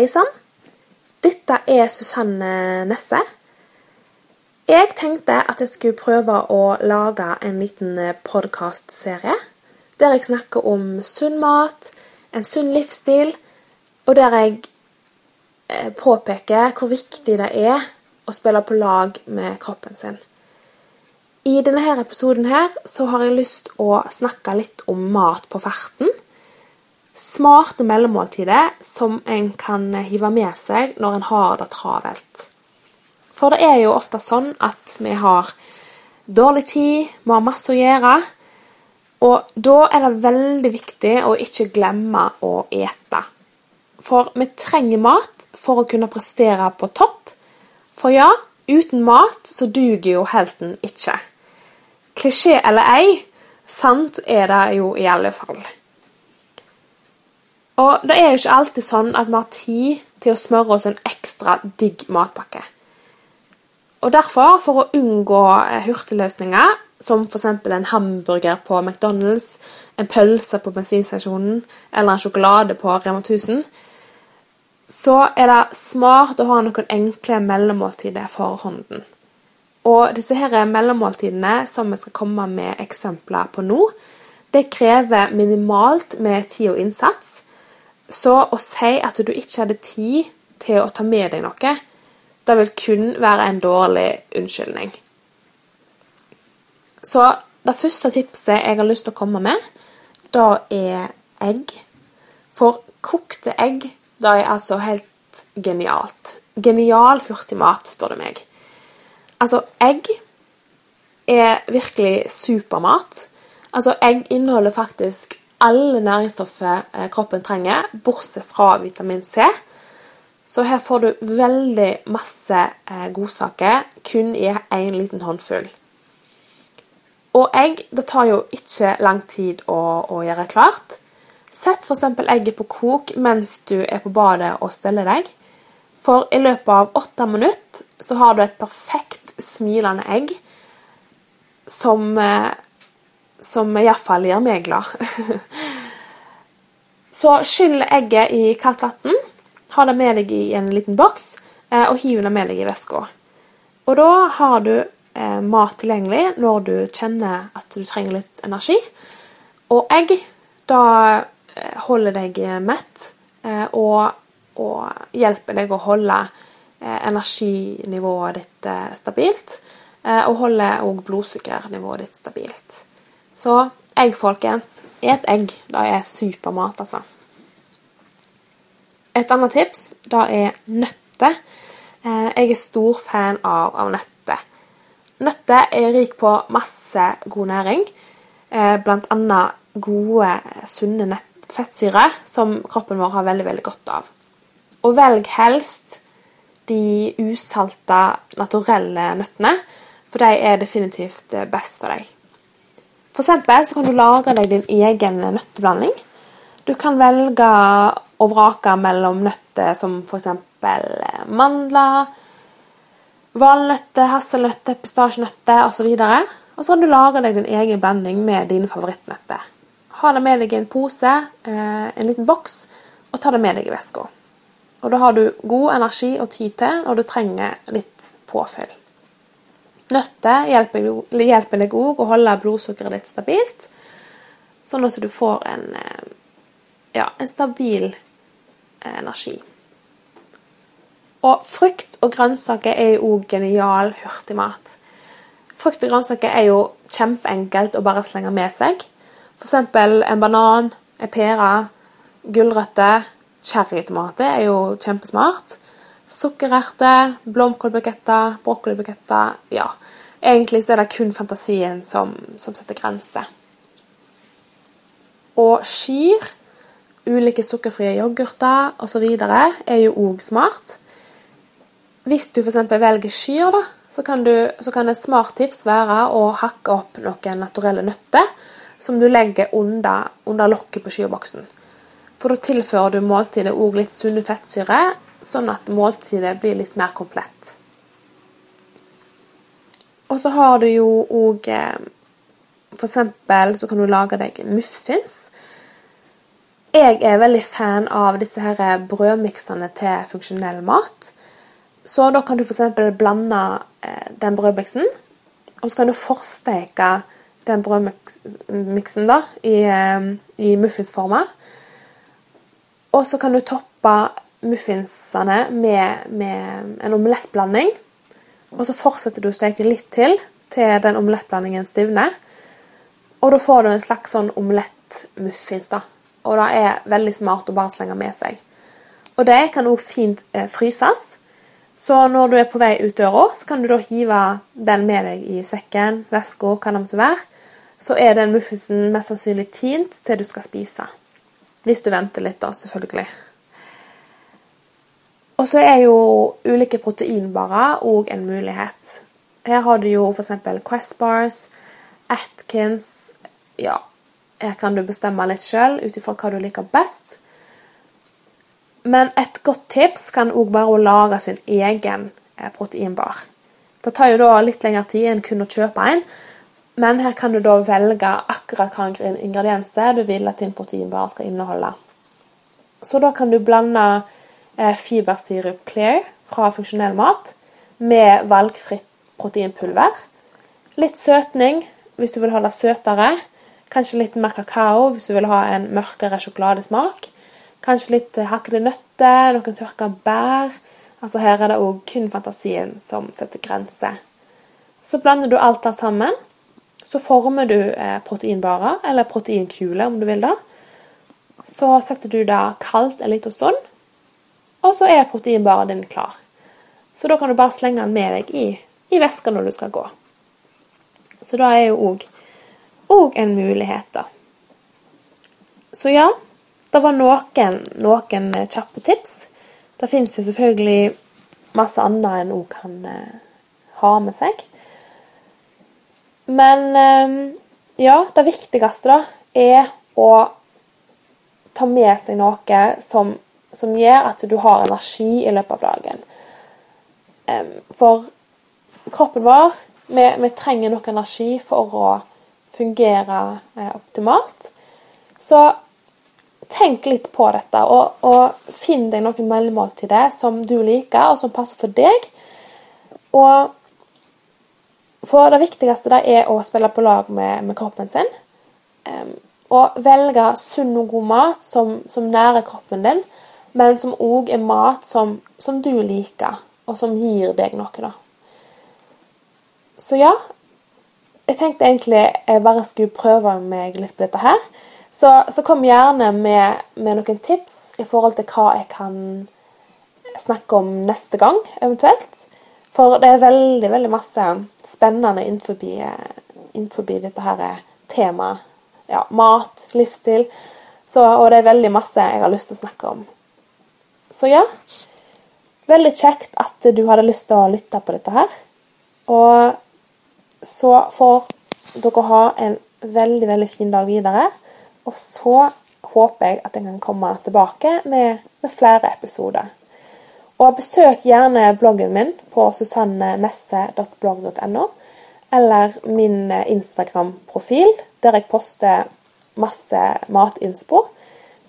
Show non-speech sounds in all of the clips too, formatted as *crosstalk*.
Hei sann. Dette er Susanne Nesse. Jeg tenkte at jeg skulle prøve å lage en liten podkastserie der jeg snakker om sunn mat, en sunn livsstil, og der jeg eh, påpeker hvor viktig det er å spille på lag med kroppen sin. I denne her episoden her så har jeg lyst å snakke litt om mat på farten. smarte mellommåltider som en kan hive med seg når en har det travelt. For det er jo ofte sånn at vi har dårlig tid, vi har masse å gjøre. Og da er det veldig viktig å ikke glemme å ete. For vi trenger mat for å kunne prestere på topp. For ja, uten mat så duger jo helten ikke. Klisjé eller ei, sant er det jo i alle fall. Og det er jo ikke alltid sånn at vi har tid til å smøre oss en ekstra digg matpakke. Og derfor, for å unngå eh, hurtigløsninger, som f.eks. en hamburger på McDonald's, en pølse på bensinstasjonen eller en sjokolade på Rema 1000, så er det smart å ha noen enkle mellommåltider for hånden. Og disse her mellommåltidene som vi skal komme med eksempler på nå, det krever minimalt med tid og innsats. Så å si at du ikke hadde tid til å ta med deg noe, det vil kun være en dårlig unnskyldning. Så det første tipset jeg har lyst til å komme med, da er egg. For kokte egg, det er altså helt genialt. Genial hurtigmat, spør du meg. Altså, egg er virkelig supermat. Altså, egg inneholder faktisk alle næringsstoffer eh, kroppen trenger, bortsett fra vitamin C. Så her får du veldig masse eh, godsaker kun i en liten håndfull. Og egg det tar jo ikke lang tid å, å gjøre klart. Sett f.eks. egget på kok mens du er på badet og steller deg. For i løpet av åtte minutter så har du et perfekt smilende egg som eh, som iallfall gjør meg glad. *laughs* så skyll egget i kaldt vann, ha det med deg i en liten boks, eh, og hiv det med deg i veska. Og da har du eh, mat tilgjengelig når du kjenner at du trenger litt energi. Og egg, da eh, holder deg mett og, og hjelper deg å holde energinivået ditt stabilt. Og holder òg blodsukkernivået ditt stabilt. Så egg, folkens. Et egg. Det er supermat, altså. Et annet tips det er nøtter. Eh, jeg er stor fan av, av nøtter. Nøtter er rik på masse god næring, blant bl.a. gode, sunne fettsyrer som kroppen vår har veldig, veldig godt av. Og velg helst de usalta, naturelle nøttene, for de er definitivt best for deg. For eksempel så kan du lage deg din egen nøtteblanding. Du kan velge å vrake mellom nøtter som f.eks. Eh, mandler, valnøtter, hasselnøtter, pistasjenøtter osv. Og så kan du lage deg din egen blanding med dine favorittnøtter. Ha det med deg i en pose, eh, en liten boks, og ta det med deg i veska. Og da har du god energi og tid til når du trenger litt påfyll. Nøtter hjelper deg òg å holde blodsukkeret ditt stabilt, sånn at du får en, eh, ja, en stabil eh, energi. Og frukt og grønnsaker er jo òg genial hurtigmat. Frukt og grønnsaker er jo kjempeenkelt å bare slenge med seg. F.eks. en banan, en pære, gulrøtter, cherrytomater er jo kjempesmart. Sukkererter, blomkålbuketter, brokkolibuketter Ja. Egentlig så er det kun fantasien som, som setter grenser. Og skyr, ulike sukkerfrie yoghurter osv. er jo òg smart. Hvis du f.eks. velger skyr, da, så kan, du, så kan, et smart tips være å hakke opp noen naturelle nøtter som du legger under, under lokket på skyrboksen. For da tilfører du måltidet òg litt sunne fettsyre, sånn at måltidet blir litt mer komplett. Og så har du jo òg F.eks. For eksempel så kan du lage deg muffins. Jeg er veldig fan av disse her brødmiksene til funksjonell mat. Så da kan du f.eks. blande eh, den brødmiksen, og så kan du forsteke den brødmiksen da, i, eh, i muffinsformer. Og så kan du toppe muffinsene med, med en omelettblanding. Og så fortsetter du å steke litt til til den omelettblandingen stivner. Og da får du en slags sånn omelettmuffins. da. Og det er veldig smart å bare slenge med seg. Og det kan òg fint eh, fryses. Så når du er på vei ut døra, så kan du da hive den med deg i sekken, veska, hva det måtte være. Så er den muffinsen mest sannsynlig tint til du skal spise. Hvis du venter litt, da, selvfølgelig. Og så er jo ulike proteinbarer òg en mulighet. Her har du jo f.eks. Quest Bars, Atkins Ja, her kan du bestemme litt sjøl ut ifra hva du liker best. Men et godt tips kan òg være å lage sin egen eh, proteinbar. Det tar jo da litt lengre tid enn kun å kjøpe en, men her kan du da velge akkurat hvilke ingredienser du vil at din proteinbar skal inneholde. Så da kan du blande eh, fibersirup Clear fra funksjonell mat med valgfritt proteinpulver. Litt søtning hvis du vil ha det søtere. Kanskje litt mer kakao hvis du vil ha en mørkere sjokoladesmak. Kanskje litt eh, hakkede nøtter, noen tørka bær. Altså Her er det òg kun fantasien som setter grenser. Så blander du alt det sammen. Så former du eh, proteinbarer, eller proteinkuler om du vil det. Så setter du det kaldt en liten stund, og så er proteinbaren din klar. Så da kan du bare slenge den med deg i, i veska når du skal gå. Så da er jo òg en mulighet, da. Så ja, det var noen, noen eh, kjappe tips. Det fins jo selvfølgelig masse annet en òg kan eh, ha med seg. Men eh, ja, det viktigste da er å ta med seg noe som, som gjør at du har energi i løpet av dagen. For kroppen vår vi, vi trenger nok energi for å fungere optimalt. Så tenk litt på dette, og, og finn deg noen mellommåltider som du liker, og som passer for deg. Og for det viktigste det er å spille på lag med, med kroppen sin. Um, og velge sunn og god mat som, som nærer kroppen din, men som òg er mat som, som, du liker, og som gir deg noe. da. Så ja, jeg tenkte egentlig jeg bare skulle prøve meg litt på dette her. Så, så kom gjerne med, med, noen tips i forhold til hva jeg kan snakke om neste gang, eventuelt. For det er veldig veldig masse spennende innenfor, dette her temaet. Ja, mat, livsstil. Så, og det er veldig masse jeg har lyst til å snakke om. Så ja. Veldig kjekt at du hadde lyst til å lytte på dette her. Og så får dere ha en veldig, veldig fin dag videre. Og så håper jeg at jeg kan komme tilbake med, med flere episoder. Og besøk gjerne bloggen min på susannenesse.blogg.no, eller min Instagram-profil, der jeg poster masse matinspo,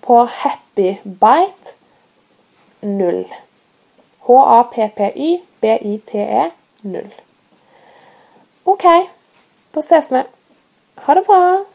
på happybite0. H-a-p-p-y-b-i-t-e 0. OK, da ses vi. Ha det bra.